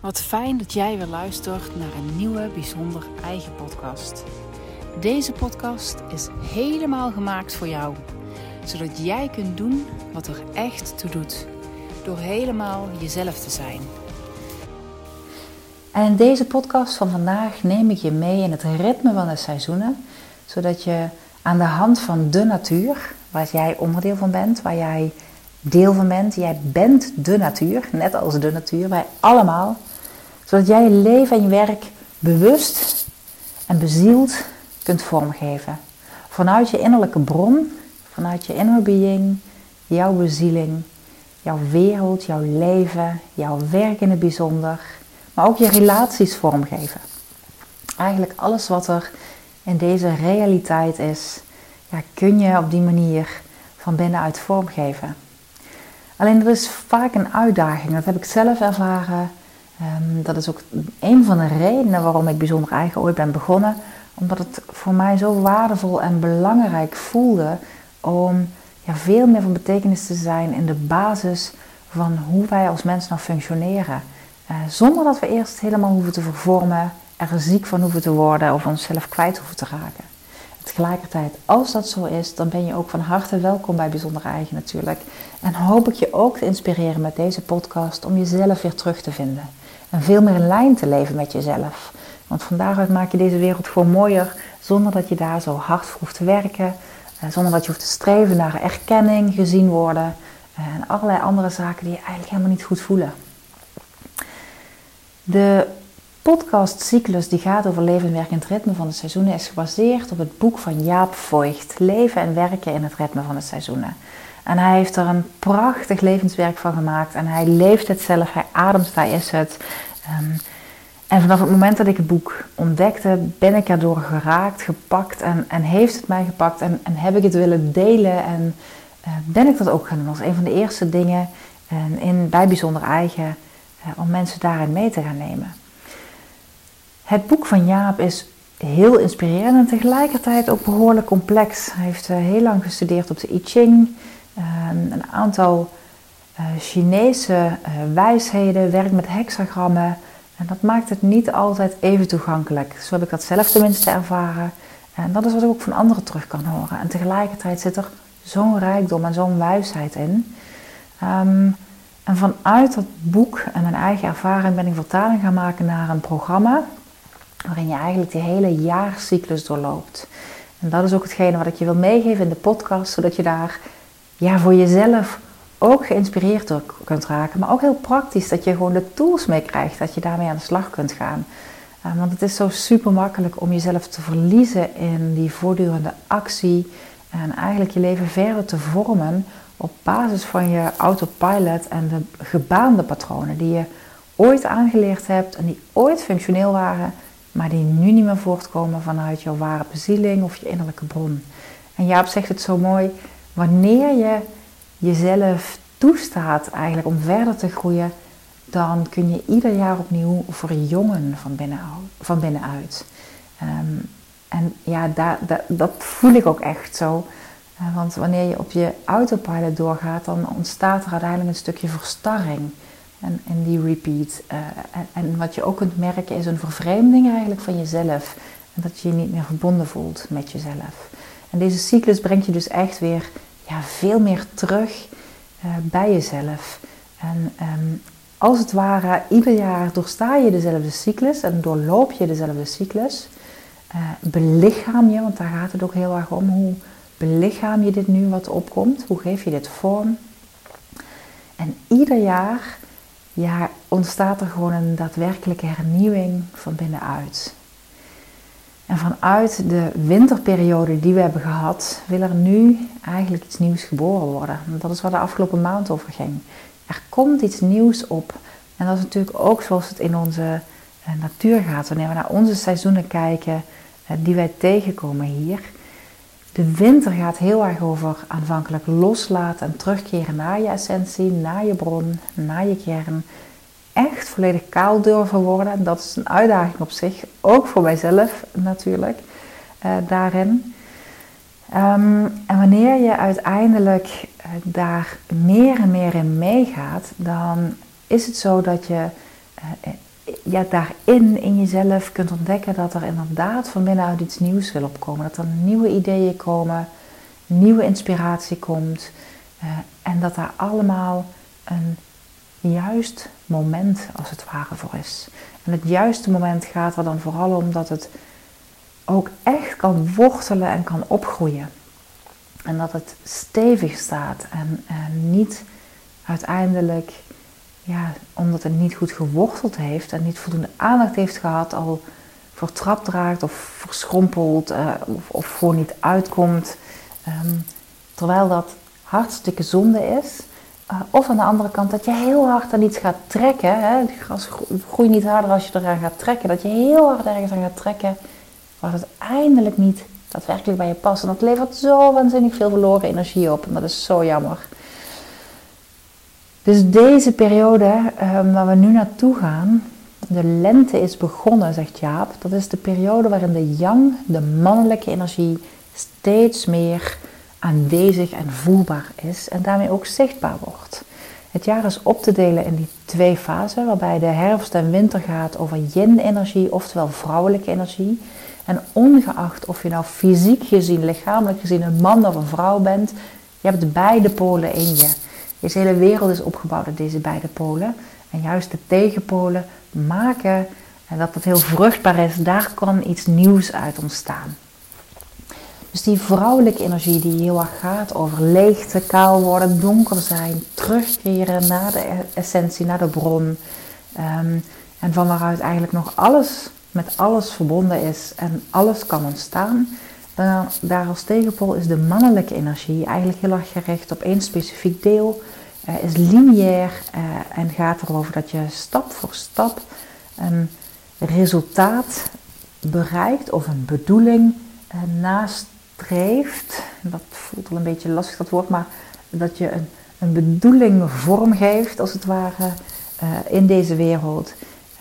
Wat fijn dat jij weer luistert naar een nieuwe bijzonder eigen podcast. Deze podcast is helemaal gemaakt voor jou, zodat jij kunt doen wat er echt toe doet, door helemaal jezelf te zijn. En in deze podcast van vandaag neem ik je mee in het ritme van de seizoenen, zodat je aan de hand van de natuur, waar jij onderdeel van bent, waar jij deel van bent, jij bent de natuur, net als de natuur, wij allemaal zodat jij je leven en je werk bewust en bezield kunt vormgeven. Vanuit je innerlijke bron, vanuit je inner being, jouw bezieling, jouw wereld, jouw leven, jouw werk in het bijzonder, maar ook je relaties vormgeven. Eigenlijk alles wat er in deze realiteit is, ja, kun je op die manier van binnenuit vormgeven. Alleen dat is vaak een uitdaging. Dat heb ik zelf ervaren Ehm, dat is ook een van de redenen waarom ik bijzonder eigen ooit ben begonnen. Omdat het voor mij zo waardevol en belangrijk voelde om ja, veel meer van betekenis te zijn in de basis van hoe wij als mens nou functioneren. Uh, zonder dat we eerst helemaal hoeven te vervormen, er ziek van hoeven te worden of onszelf kwijt hoeven te raken. Tegelijkertijd, als dat zo is, dan ben je ook van harte welkom bij Bijzonder Eigen natuurlijk. En hoop ik je ook te inspireren met deze podcast om jezelf weer terug te vinden. En veel meer in lijn te leven met jezelf. Want van daaruit maak je deze wereld gewoon mooier zonder dat je daar zo hard voor hoeft te werken. Eh, zonder dat je hoeft te streven naar erkenning, gezien worden. Eh, en allerlei andere zaken die je eigenlijk helemaal niet goed voelen. De podcastcyclus die gaat over leven en werken in het ritme van de seizoenen is gebaseerd op het boek van Jaap Voigt. Leven en werken in het ritme van de seizoenen. En hij heeft er een prachtig levenswerk van gemaakt. En hij leeft het zelf, hij ademt, hij is het. Ehm, en vanaf het moment dat ik het boek ontdekte, ben ik erdoor geraakt, gepakt en, en heeft het mij gepakt en, en heb ik het willen delen en uh, ben ik dat ook gaan doen als een van de eerste dingen en in, bij Bijzonder Eigen uh, om mensen daarin mee te gaan nemen. Het boek van Jaap is heel inspirerend en tegelijkertijd ook behoorlijk complex. Hij heeft uh, heel lang gestudeerd op de I Ching. Ehm, een aantal uh, Chinese uh, wijsheden, werkt met hexagrammen. En dat maakt het niet altijd even toegankelijk. Zo heb ik dat zelf tenminste ervaren. En dat is wat ik ook van anderen terug kan horen. En tegelijkertijd zit er zo'n rijkdom en zo'n wijsheid in. Um, en vanuit dat boek en mijn eigen ervaring ben ik vertaling gaan maken naar een programma. Waarin je eigenlijk de hele jaarcyclus doorloopt. En dat is ook hetgene wat ik je wil meegeven in de podcast, zodat je daar ja, voor jezelf ook geïnspireerd door kunt raken. Maar ook heel praktisch dat je gewoon de tools mee krijgt, dat je daarmee aan de slag kunt gaan. Uh, want het is zo super makkelijk om jezelf te verliezen in die voortdurende actie. En eigenlijk je leven verder te vormen op basis van je autopilot en de gebaande patronen die je ooit aangeleerd hebt en die ooit functioneel waren, maar die nu niet meer voortkomen vanuit jouw ware bezieling of je innerlijke bron. En Jaap zegt het zo mooi, Wanneer je jezelf toestaat eigenlijk om verder te groeien, dan kun je ieder jaar opnieuw verjongen van, binnen, van binnenuit. Um, en ja, dat voel ik ook echt zo. Uh, want wanneer je op je autopilot doorgaat, dan ontstaat er uiteindelijk een stukje verstarring. En, die repeat. Uh, en, en, wat je ook kunt merken is een vervreemding eigenlijk van jezelf. En dat je je niet meer verbonden voelt met jezelf. En deze cyclus brengt je dus echt weer ja, veel meer terug uh, bij jezelf. En um, als het ware, ieder jaar doorsta je dezelfde cyclus en doorloop je dezelfde cyclus. Uh, belichaam je, want daar gaat het ook heel erg om. Hoe belichaam je dit nu wat opkomt? Hoe geef je dit vorm? En ieder jaar ja, ontstaat er gewoon een daadwerkelijke hernieuwing van binnenuit. En vanuit de winterperiode die we hebben gehad, wil er nu eigenlijk iets nieuws geboren worden. Dat is waar de afgelopen maand over ging. Er komt iets nieuws op. En dat is natuurlijk ook zoals het in onze eh, natuur gaat. Wanneer we naar onze seizoenen kijken, eh, die wij tegenkomen hier. De winter gaat heel erg over aanvankelijk loslaten en terugkeren naar je essentie, naar je bron, naar je kern echt volledig kaal durven worden. En dat is een uitdaging op zich, ook voor mijzelf natuurlijk, uh, daarin. Um, en wanneer je uiteindelijk uh, daar meer en meer in meegaat, dan is het zo dat je uh, ja, daarin in jezelf kunt ontdekken dat er inderdaad van binnenuit iets nieuws wil opkomen. Dat er nieuwe ideeën komen, nieuwe inspiratie komt. En dat daar allemaal een juist moment als het ware voor is. En het juiste moment gaat er dan vooral om dat het ook echt kan wortelen en kan opgroeien. En dat het stevig staat en, niet uiteindelijk, ja, omdat het niet goed geworteld heeft en niet voldoende aandacht heeft gehad, al vertrapt raakt of verschrompelt uh, of, of gewoon niet uitkomt. Um, terwijl dat hartstikke zonde is. Uh, of aan de andere kant dat je heel hard aan iets gaat trekken. Hè? Het gras groeit niet harder als je eraan gaat trekken. Dat je heel hard ergens aan gaat trekken. Wat het eindelijk niet daadwerkelijk bij je past. En dat levert zo waanzinnig veel verloren energie op. En dat is zo jammer. Dus deze periode um, waar we nu naartoe gaan, de lente is begonnen, zegt Jaap. Dat is de periode waarin de yang, de mannelijke energie, steeds meer aanwezig en voelbaar is en daarmee ook zichtbaar wordt. Het jaar is op te delen in die twee fasen, waarbij de herfst en winter gaat over yin-energie, oftewel vrouwelijke energie. En ongeacht of je nou fysiek gezien, lichamelijk gezien een man of een vrouw bent, je hebt beide polen in je. Deze hele wereld is opgebouwd uit deze beide polen. En juist de tegenpolen maken en dat het heel vruchtbaar is, daar kan iets nieuws uit ontstaan. Dus die vrouwelijke energie die heel erg gaat over leegte, kaal worden, donker zijn, terugkeren naar de essentie, naar de bron. Um, en van waaruit eigenlijk nog alles met alles verbonden is en alles kan ontstaan. Dan, daar als tegenpol is de mannelijke energie eigenlijk heel erg gericht op één specifiek deel. Uh, is lineair uh, en gaat erover dat je stap voor stap een resultaat bereikt of een bedoeling naast streeft, dat voelt wel een beetje lastig dat woord, maar dat je een, een bedoeling vormgeeft als het ware uh, in deze wereld.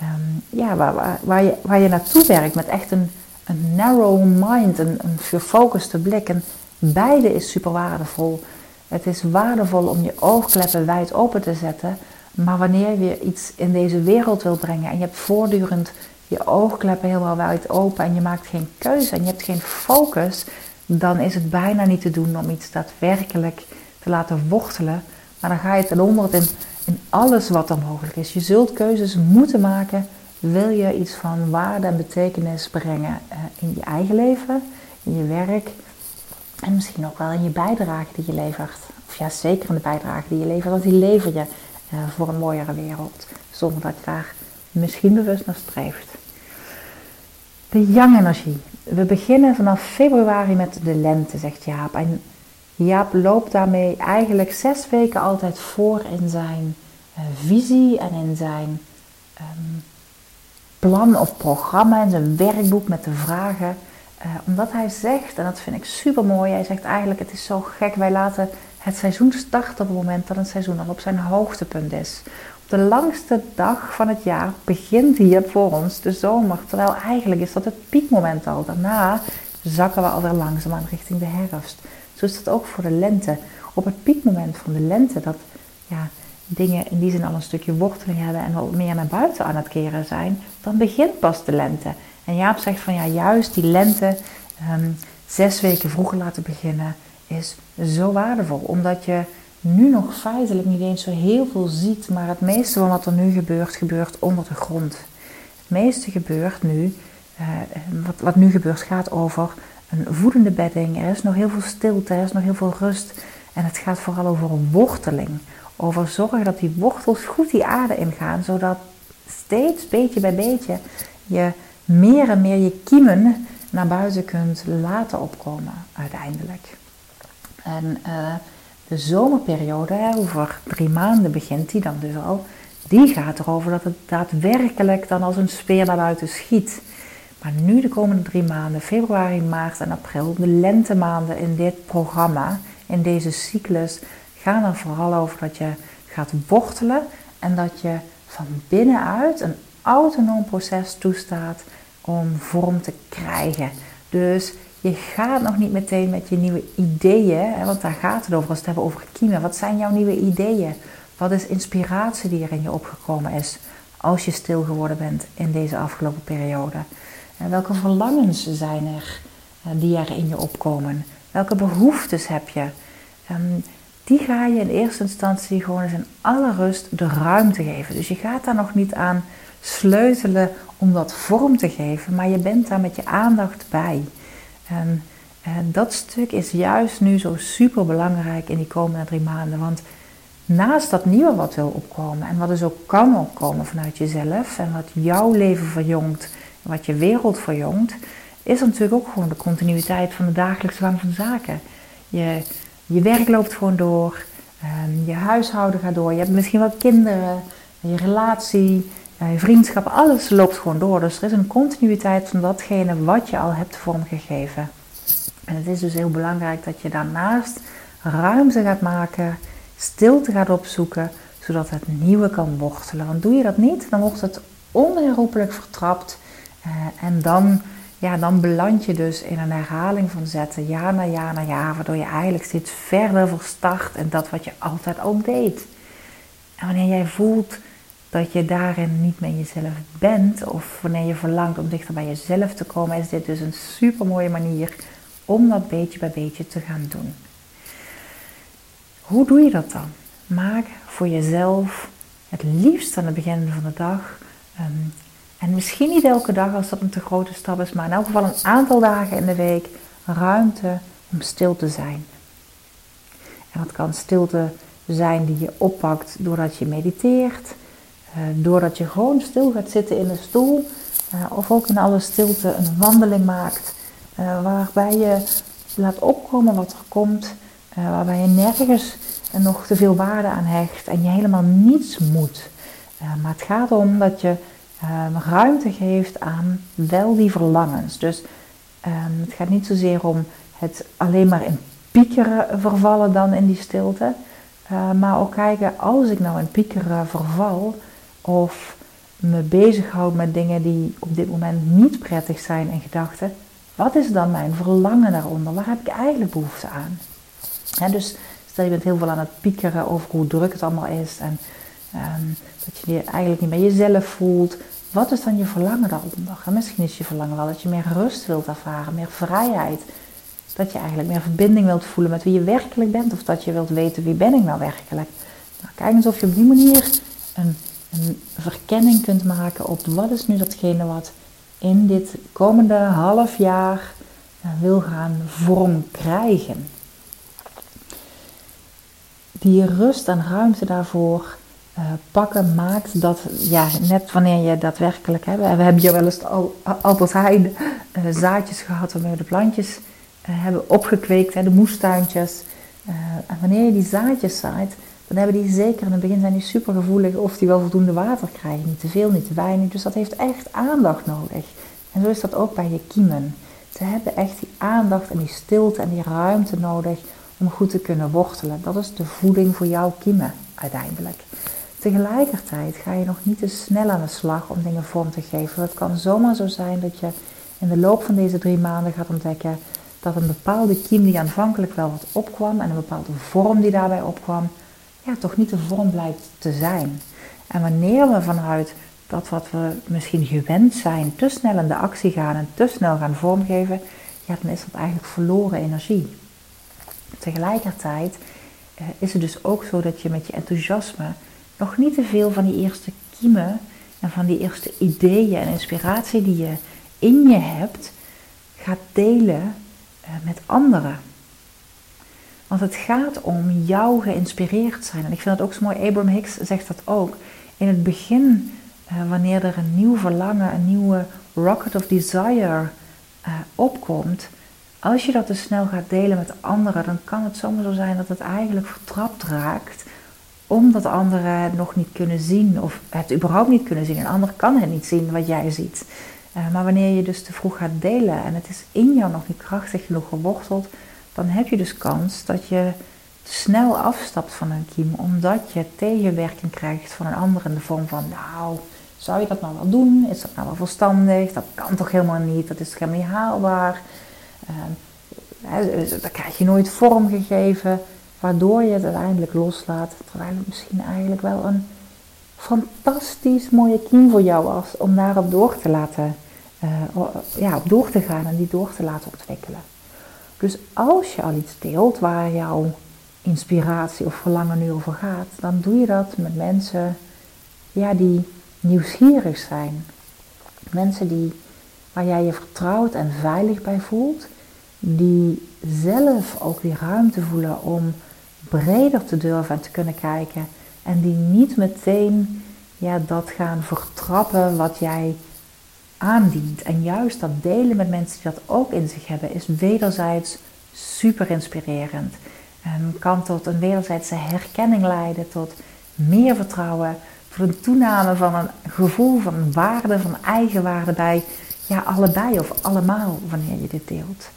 Um, ja, waar, waar, waar, je, waar je naartoe werkt met echt een, een narrow mind, een, een gefocuste blik. En beide is super waardevol. Het is waardevol om je oogkleppen wijd open te zetten. Maar wanneer je iets in deze wereld wil brengen en je hebt voortdurend je oogkleppen helemaal wijd open en je maakt geen keuze en je hebt geen focus, dan is het bijna niet te doen om iets daadwerkelijk te laten wortelen. Maar dan ga je ten onder in, in alles wat er mogelijk is. Je zult keuzes moeten maken. Wil je iets van waarde en betekenis brengen uh, in je eigen leven, in je werk en misschien ook wel in je bijdrage die je levert. Of ja, zeker in de bijdrage die je levert, want die lever je uh, voor een mooiere wereld. Zonder dat je daar misschien bewust naar streeft. De yang-energie. We beginnen vanaf februari met de lente, zegt Jaap. En Jaap loopt daarmee eigenlijk zes weken altijd voor in zijn uh, visie en in zijn um, plan of programma, in zijn werkboek met de vragen. Uh, omdat hij zegt, en dat vind ik super mooi, hij zegt eigenlijk: Het is zo gek, wij laten het seizoen starten op het moment dat het seizoen al op zijn hoogtepunt is de langste dag van het jaar begint hier voor ons de zomer. Terwijl eigenlijk is dat het piekmoment al. Daarna zakken we alweer langzaamaan richting de herfst. Zo is dat ook voor de lente. Op het piekmoment van de lente, dat ja, dingen in die zin al een stukje worteling hebben en wat meer naar buiten aan het keren zijn, dan begint pas de lente. En Jaap zegt van ja, juist die lente um, zes weken vroeger laten beginnen is zo waardevol. Omdat je nu nog feitelijk niet eens zo heel veel ziet, maar het meeste van wat er nu gebeurt, gebeurt onder de grond. Het meeste gebeurt nu, uh, wat, wat nu gebeurt, gaat over een voedende bedding. Er is nog heel veel stilte, er is nog heel veel rust. En het gaat vooral over worteling. Over zorgen dat die wortels goed die aarde ingaan, zodat steeds beetje bij beetje je meer en meer je kiemen naar buiten kunt laten opkomen uiteindelijk. En uh, de zomerperiode, over drie maanden begint die dan dus al, die gaat erover dat het daadwerkelijk dan als een speer naar buiten schiet. Maar nu de komende drie maanden, februari, maart en april, de lentemaanden in dit programma, in deze cyclus, gaan er vooral over dat je gaat wortelen en dat je van binnenuit een autonoom proces toestaat om vorm te krijgen. Dus je gaat nog niet meteen met je nieuwe ideeën, hè, want daar gaat het over als we het hebben over kiemen. Wat zijn jouw nieuwe ideeën? Wat is inspiratie die er in je opgekomen is? als je stil geworden bent in deze afgelopen periode? En welke verlangens zijn er eh, die er in je opkomen? Welke behoeftes heb je? Ehm, die ga je in eerste instantie gewoon eens in alle rust de ruimte geven. Dus je gaat daar nog niet aan sleutelen om dat vorm te geven, maar je bent daar met je aandacht bij. En, en dat stuk is juist nu zo super belangrijk in die komende drie maanden. Want naast dat nieuwe wat wil opkomen en wat dus ook kan opkomen vanuit jezelf en wat jouw leven verjongt, wat je wereld verjongt, is natuurlijk ook gewoon de continuïteit van de dagelijkse gang van zaken. Je, je werk loopt gewoon door, ehm, je huishouden gaat door, je hebt misschien wel kinderen, je relatie, eh, je vriendschap, alles loopt gewoon door. Dus er is een continuïteit van datgene wat je al hebt vormgegeven. En het is dus heel belangrijk dat je daarnaast ruimte gaat maken, stilte gaat opzoeken, zodat het nieuwe kan wortelen. Want doe je dat niet, dan wordt het onherroepelijk vertrapt. Uh, en dan, ja, dan beland je dus in een herhaling van zetten, jaar na jaar na jaar, waardoor je eigenlijk steeds verder verstart en dat wat je altijd al deed. En wanneer jij voelt dat je daarin niet meer jezelf bent, of wanneer je verlangt om dichter bij jezelf te komen, is dit dus een super mooie manier om dat beetje bij beetje te gaan doen. Hoe doe je dat dan? Maak voor jezelf het liefst aan het begin van de dag. Ehm, en misschien niet elke dag als dat een te grote stap is, maar in elk geval een aantal dagen in de week ruimte om stil te zijn. En dat kan stilte zijn die je oppakt doordat je mediteert, doordat je gewoon stil gaat zitten in een stoel, eh, of ook in alle stilte een wandeling maakt, eh, waarbij je laat opkomen wat er komt waarbij je nergens nog te veel waarde aan hecht en je helemaal niets moet. Maar het gaat om dat je uh, ruimte geeft aan wel die verlangens. Dus um, het gaat niet zozeer om het alleen maar in piekeren vervallen dan in die stilte. Maar ook kijken, als ik nou in piekeren verval of me bezighoud met dingen die op dit moment niet prettig zijn in gedachten, wat is dan mijn verlangen daaronder? Waar heb ik eigenlijk behoefte aan? dus stel je bent heel veel aan het piekeren over hoe druk het allemaal is en ehm, dat je je eigenlijk niet bij jezelf voelt. Wat is dan je verlangen daaronder? En misschien is je verlangen wel dat je meer rust wilt ervaren, meer vrijheid. Dat je eigenlijk meer verbinding wilt voelen met wie je werkelijk bent. Of dat je wilt weten wie ben ik nou werkelijk. Nou, kijk eens of je op die manier een, een verkenning kunt maken op wat is nu datgene wat in dit komende half jaar uh, wil gaan vorm krijgen die rust en ruimte daarvoor uh, pakken maakt dat, ja, net wanneer je daadwerkelijk, hè, we, hebben hier wel eens al, Albert Heijn uh, zaadjes gehad waarmee we de plantjes hebben opgekweekt, hè, de moestuintjes. en wanneer je die zaadjes zaait, dan hebben die zeker in het begin zijn die super gevoelig of die wel voldoende water krijgen. Niet te veel, niet te weinig. Dus dat heeft echt aandacht nodig. En zo is dat ook bij je kiemen. Ze hebben echt die aandacht en die stilte en die ruimte nodig om goed te kunnen wortelen. Dat is de voeding voor jouw kiemen uiteindelijk. Tegelijkertijd ga je nog niet te snel aan de slag om dingen vorm te geven. Het kan zomaar zo zijn dat je in de loop van deze drie maanden gaat ontdekken dat een bepaalde kiem die aanvankelijk wel wat opkwam en een bepaalde vorm die daarbij opkwam, ja, toch niet de vorm blijkt te zijn. En wanneer we vanuit dat wat we misschien gewend zijn te snel in de actie gaan en te snel gaan vormgeven, ja, dan is dat eigenlijk verloren energie. Tegelijkertijd uh, is het dus ook zo dat je met je enthousiasme nog niet te veel van die eerste kiemen en van die eerste ideeën en inspiratie die je in je hebt, gaat delen uh, met anderen. Want het gaat om jou geïnspireerd zijn. En ik vind het ook zo mooi, Abraham Hicks zegt dat ook. In het begin, uh, wanneer er een nieuw verlangen, een nieuwe rocket of desire opkomt, als je dat te snel gaat delen met anderen, dan kan het zomaar zo zijn dat het eigenlijk vertrapt raakt, omdat anderen het nog niet kunnen zien of het überhaupt niet kunnen zien. Een ander kan het niet zien wat jij ziet. Uh, maar wanneer je dus te vroeg gaat delen en het is in jou nog niet krachtig genoeg geworteld, dan heb je dus kans dat je snel afstapt van een kiem, omdat je tegenwerking krijgt van een ander in de vorm van, nou, zou je dat nou wel doen? Is dat nou wel verstandig? Dat kan toch helemaal niet? Dat is helemaal niet haalbaar? Uh, krijg je nooit vorm gegeven, waardoor je het uiteindelijk loslaat. Terwijl het misschien eigenlijk wel een fantastisch mooie kiem voor jou was om daarop door te laten, uh, ja, op door te gaan en die door te laten ontwikkelen. Dus als je al iets deelt waar jouw inspiratie of verlangen nu over gaat, dan doe je dat met mensen ja, die nieuwsgierig zijn. Mensen die, waar jij je vertrouwd en veilig bij voelt, die zelf ook die ruimte voelen om breder te durven en te kunnen kijken en die niet meteen ja, dat gaan vertrappen wat jij aandient. En juist dat delen met mensen die dat ook in zich hebben, is wederzijds super inspirerend. En kan tot een wederzijdse herkenning leiden, tot meer vertrouwen, tot een toename van een gevoel van waarde, van eigenwaarde bij ja, allebei of allemaal wanneer je dit deelt.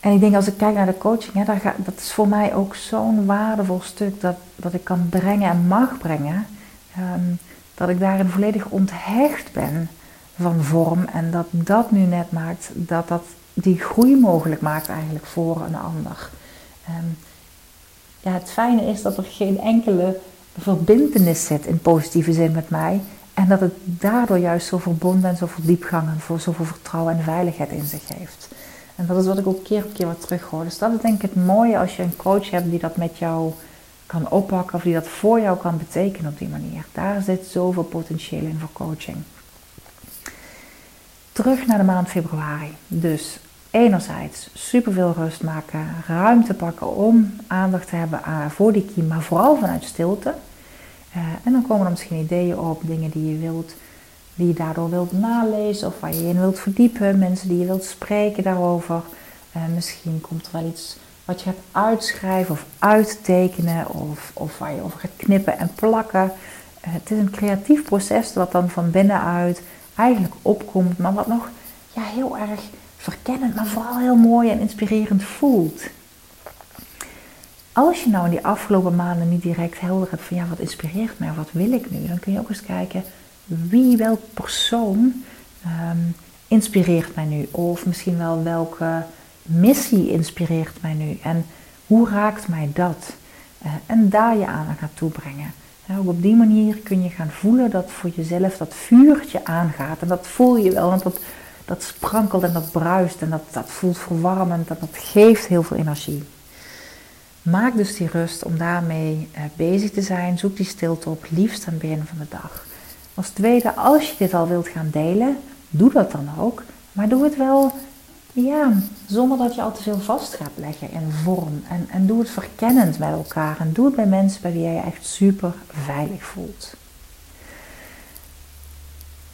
En ik denk als ik kijk naar de coaching, hè, dat, dat is voor mij ook zo'n waardevol stuk dat, dat ik kan brengen en mag brengen. Ehm, dat ik daarin volledig onthecht ben van vorm. En dat dat nu net maakt dat dat die groei mogelijk maakt eigenlijk voor een ander. Ehm, ja, het fijne is dat er geen enkele verbindenis zit in positieve zin met mij. En dat het daardoor juist zo verbonden en zoveel diepgang en voor zoveel vertrouwen en veiligheid in zich heeft. En dat is wat ik ook keer op keer wat terug hoor. Dus dat is denk ik het mooie als je een coach hebt die dat met jou kan oppakken of die dat voor jou kan betekenen op die manier. Daar zit zoveel potentieel in voor coaching. Terug naar de maand februari. Dus enerzijds superveel rust maken, ruimte pakken om aandacht te hebben voor die kiem, maar vooral vanuit stilte. Uh, en dan komen er misschien ideeën op, dingen die je wilt die je daardoor wilt nalezen of waar je in wilt verdiepen, mensen die je wilt spreken daarover. Uh, misschien komt er wel iets wat je gaat uitschrijven of uittekenen of, of waar je over gaat knippen en plakken. Uh, het is een creatief proces wat dan van binnenuit eigenlijk opkomt, maar wat nog ja, heel erg verkennend, maar vooral heel mooi en inspirerend voelt. Als je nou in die afgelopen maanden niet direct helder hebt van ja, wat inspireert mij, wat wil ik nu, dan kun je ook eens kijken wie, welk persoon ehm, inspireert mij nu? Of misschien wel welke missie inspireert mij nu? En hoe raakt mij dat? Uh, en daar je aan gaat toebrengen. ook op die manier kun je gaan voelen dat voor jezelf dat vuurtje aangaat. En dat voel je wel, want dat, dat sprankelt en dat bruist en dat, dat voelt verwarmend en dat geeft heel veel energie. Maak dus die rust om daarmee uh, bezig te zijn. Zoek die stilte op, liefst aan het begin van de dag. Als tweede, als je dit al wilt gaan delen, doe dat dan ook. Maar doe het wel ja, zonder dat je al te veel vast gaat leggen in vorm. En, en doe het verkennend met elkaar. En doe het bij mensen bij wie jij je echt super veilig voelt.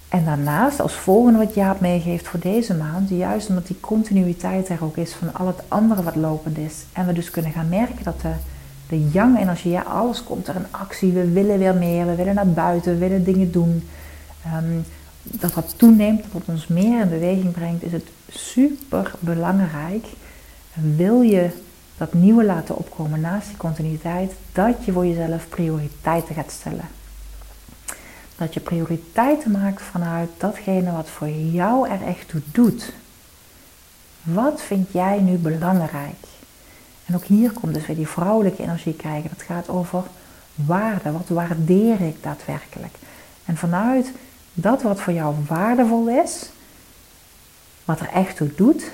En daarnaast, als volgende wat Jaap meegeeft voor deze maand, juist omdat die continuïteit er ook is van al het andere wat lopend is. En we dus kunnen gaan merken dat de de young energie, ja, alles komt er in actie. We willen weer meer, we willen naar buiten, we willen dingen doen. Ehm, dat wat toeneemt, dat ons meer in beweging brengt, is het super belangrijk. Wil je dat nieuwe laten opkomen naast die continuïteit, dat je voor jezelf prioriteiten gaat stellen. Dat je prioriteiten maakt vanuit datgene wat voor jou er echt toe doet. Wat vind jij nu belangrijk? En ook hier komt dus weer die vrouwelijke energie kijken. Dat gaat over waarde. Wat waardeer ik daadwerkelijk? En vanuit dat wat voor jou waardevol is, wat er echt toe doet,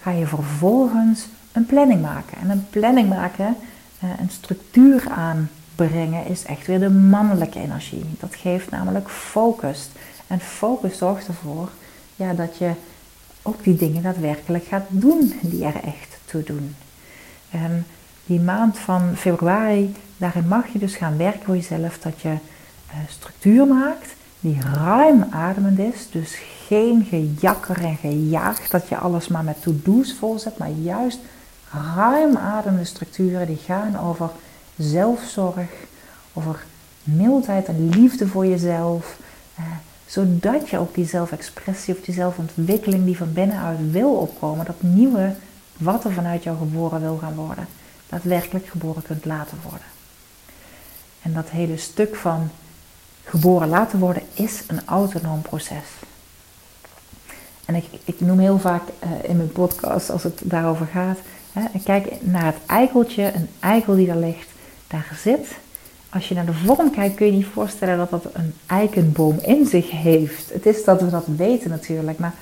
ga je vervolgens een planning maken. En een planning maken, eh, een structuur aanbrengen, is echt weer de mannelijke energie. Dat geeft namelijk focus. En focus zorgt ervoor ja, dat je ook die dingen daadwerkelijk gaat doen die er echt toe doen. En die maand van februari, daarin mag je dus gaan werken voor jezelf dat je uh, structuur maakt die ruim ademend is. Dus geen gejakker en gejaagd dat je alles maar met to-do's volzet, maar juist ruim ademende structuren die gaan over zelfzorg, over mildheid en liefde voor jezelf. Uh, zodat je ook die zelfexpressie of die zelfontwikkeling die van binnenuit wil opkomen, dat nieuwe wat er vanuit jou geboren wil gaan worden, daadwerkelijk geboren kunt laten worden. En dat hele stuk van geboren laten worden is een autonoom proces. En ik, ik noem heel vaak uh, in mijn podcast, als het daarover gaat, hè, kijk naar het eikeltje, een eikel die daar ligt, daar zit als je naar de vorm kijkt, kun je niet voorstellen dat dat een eikenboom in zich heeft. Het is dat we dat weten natuurlijk, maar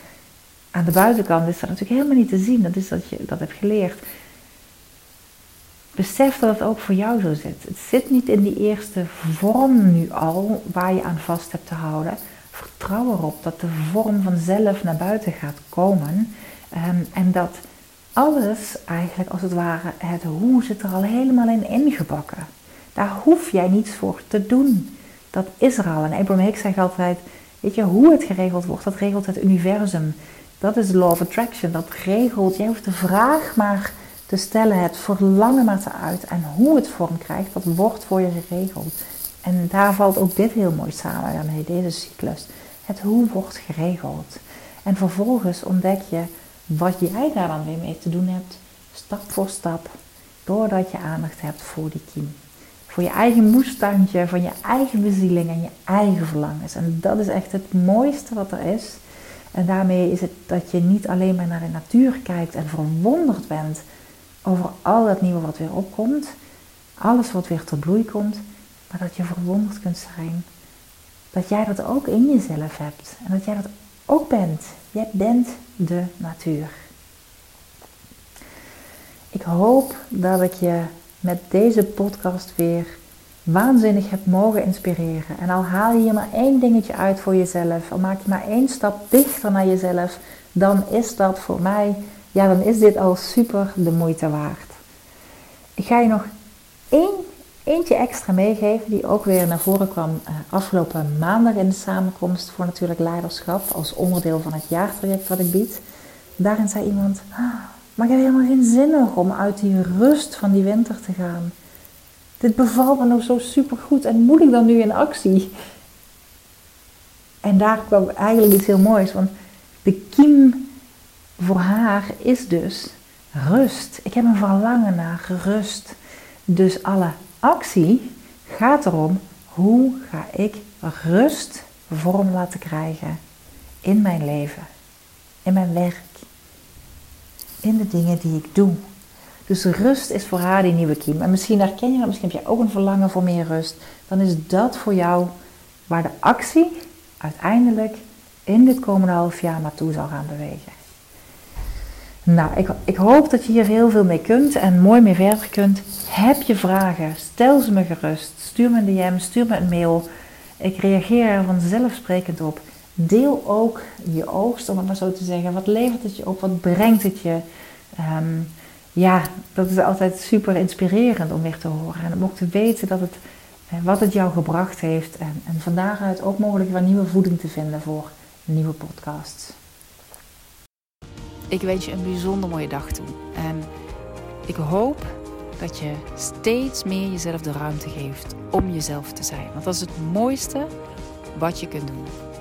aan de buitenkant is dat natuurlijk helemaal niet te zien. Dat is dat je dat hebt geleerd. Besef dat het ook voor jou zo zit. Het zit niet in die eerste vorm nu al waar je aan vast hebt te houden. Vertrouw erop dat de vorm vanzelf naar buiten gaat komen. Ehm, en dat alles eigenlijk als het ware, het hoe zit er al helemaal in ingebakken. Daar hoef jij niets voor te doen. Dat is er al. En Abraham Hicks zegt altijd, weet je, hoe het geregeld wordt, dat regelt het universum. Dat is law of attraction, dat regelt. Jij hoeft de vraag maar te stellen, het verlangen maar te uit. En hoe het vorm krijgt, dat wordt voor je geregeld. En daar valt ook dit heel mooi samen daarmee, deze cyclus. Het hoe wordt geregeld. En vervolgens ontdek je wat jij daar dan weer mee te doen hebt, stap voor stap, doordat je aandacht hebt voor die kiem. Voor je eigen moestuintje, van je eigen bezieling en je eigen verlangens. En dat is echt het mooiste wat er is. En daarmee is het dat je niet alleen maar naar de natuur kijkt en verwonderd bent over al het nieuwe wat weer opkomt, alles wat weer tot bloei komt, maar dat je verwonderd kunt zijn dat jij dat ook in jezelf hebt en dat jij dat ook bent. Jij bent de natuur. Ik hoop dat ik je met deze podcast weer waanzinnig heb mogen inspireren. En al haal je hier maar één dingetje uit voor jezelf, al maak je maar één stap dichter naar jezelf, dan is dat voor mij, ja, dan is dit al super de moeite waard. Ik ga je nog één, eentje extra meegeven, die ook weer naar voren kwam uh, afgelopen maandag in de samenkomst voor natuurlijk leiderschap, als onderdeel van het jaartraject wat ik bied. Daarin zei iemand, maar ik heb helemaal geen zin nog om uit die rust van die winter te gaan. Dit bevalt me nog zo supergoed en moet ik dan nu in actie? En daar kwam eigenlijk iets heel moois, want de kiem voor haar is dus rust. Ik heb een verlangen naar rust. Dus alle actie gaat erom hoe ga ik rust vorm laten krijgen in mijn leven, in mijn werk, in de dingen die ik doe. Dus rust is voor haar die nieuwe kiem. En misschien herken je dat, misschien heb je ook een verlangen voor meer rust. Dan is dat voor jou waar de actie uiteindelijk in dit komende half jaar naartoe zal gaan bewegen. Nou, ik, ik hoop dat je hier heel veel mee kunt en mooi mee verder kunt. Heb je vragen? Stel ze me gerust. Stuur me een DM, stuur me een mail. Ik reageer er vanzelfsprekend op. Deel ook je oogst, om het maar zo te zeggen. Wat levert het je op? Wat brengt het je? Ehm, ja, dat is altijd super inspirerend om weer te horen. En om ook te weten het, eh, wat het jou gebracht heeft. En, en van daaruit ook mogelijk weer nieuwe voeding te vinden voor nieuwe podcasts. Ik wens je een bijzonder mooie dag toe. En ik hoop dat je steeds meer jezelf de ruimte geeft om jezelf te zijn. Want dat is het mooiste wat je kunt doen.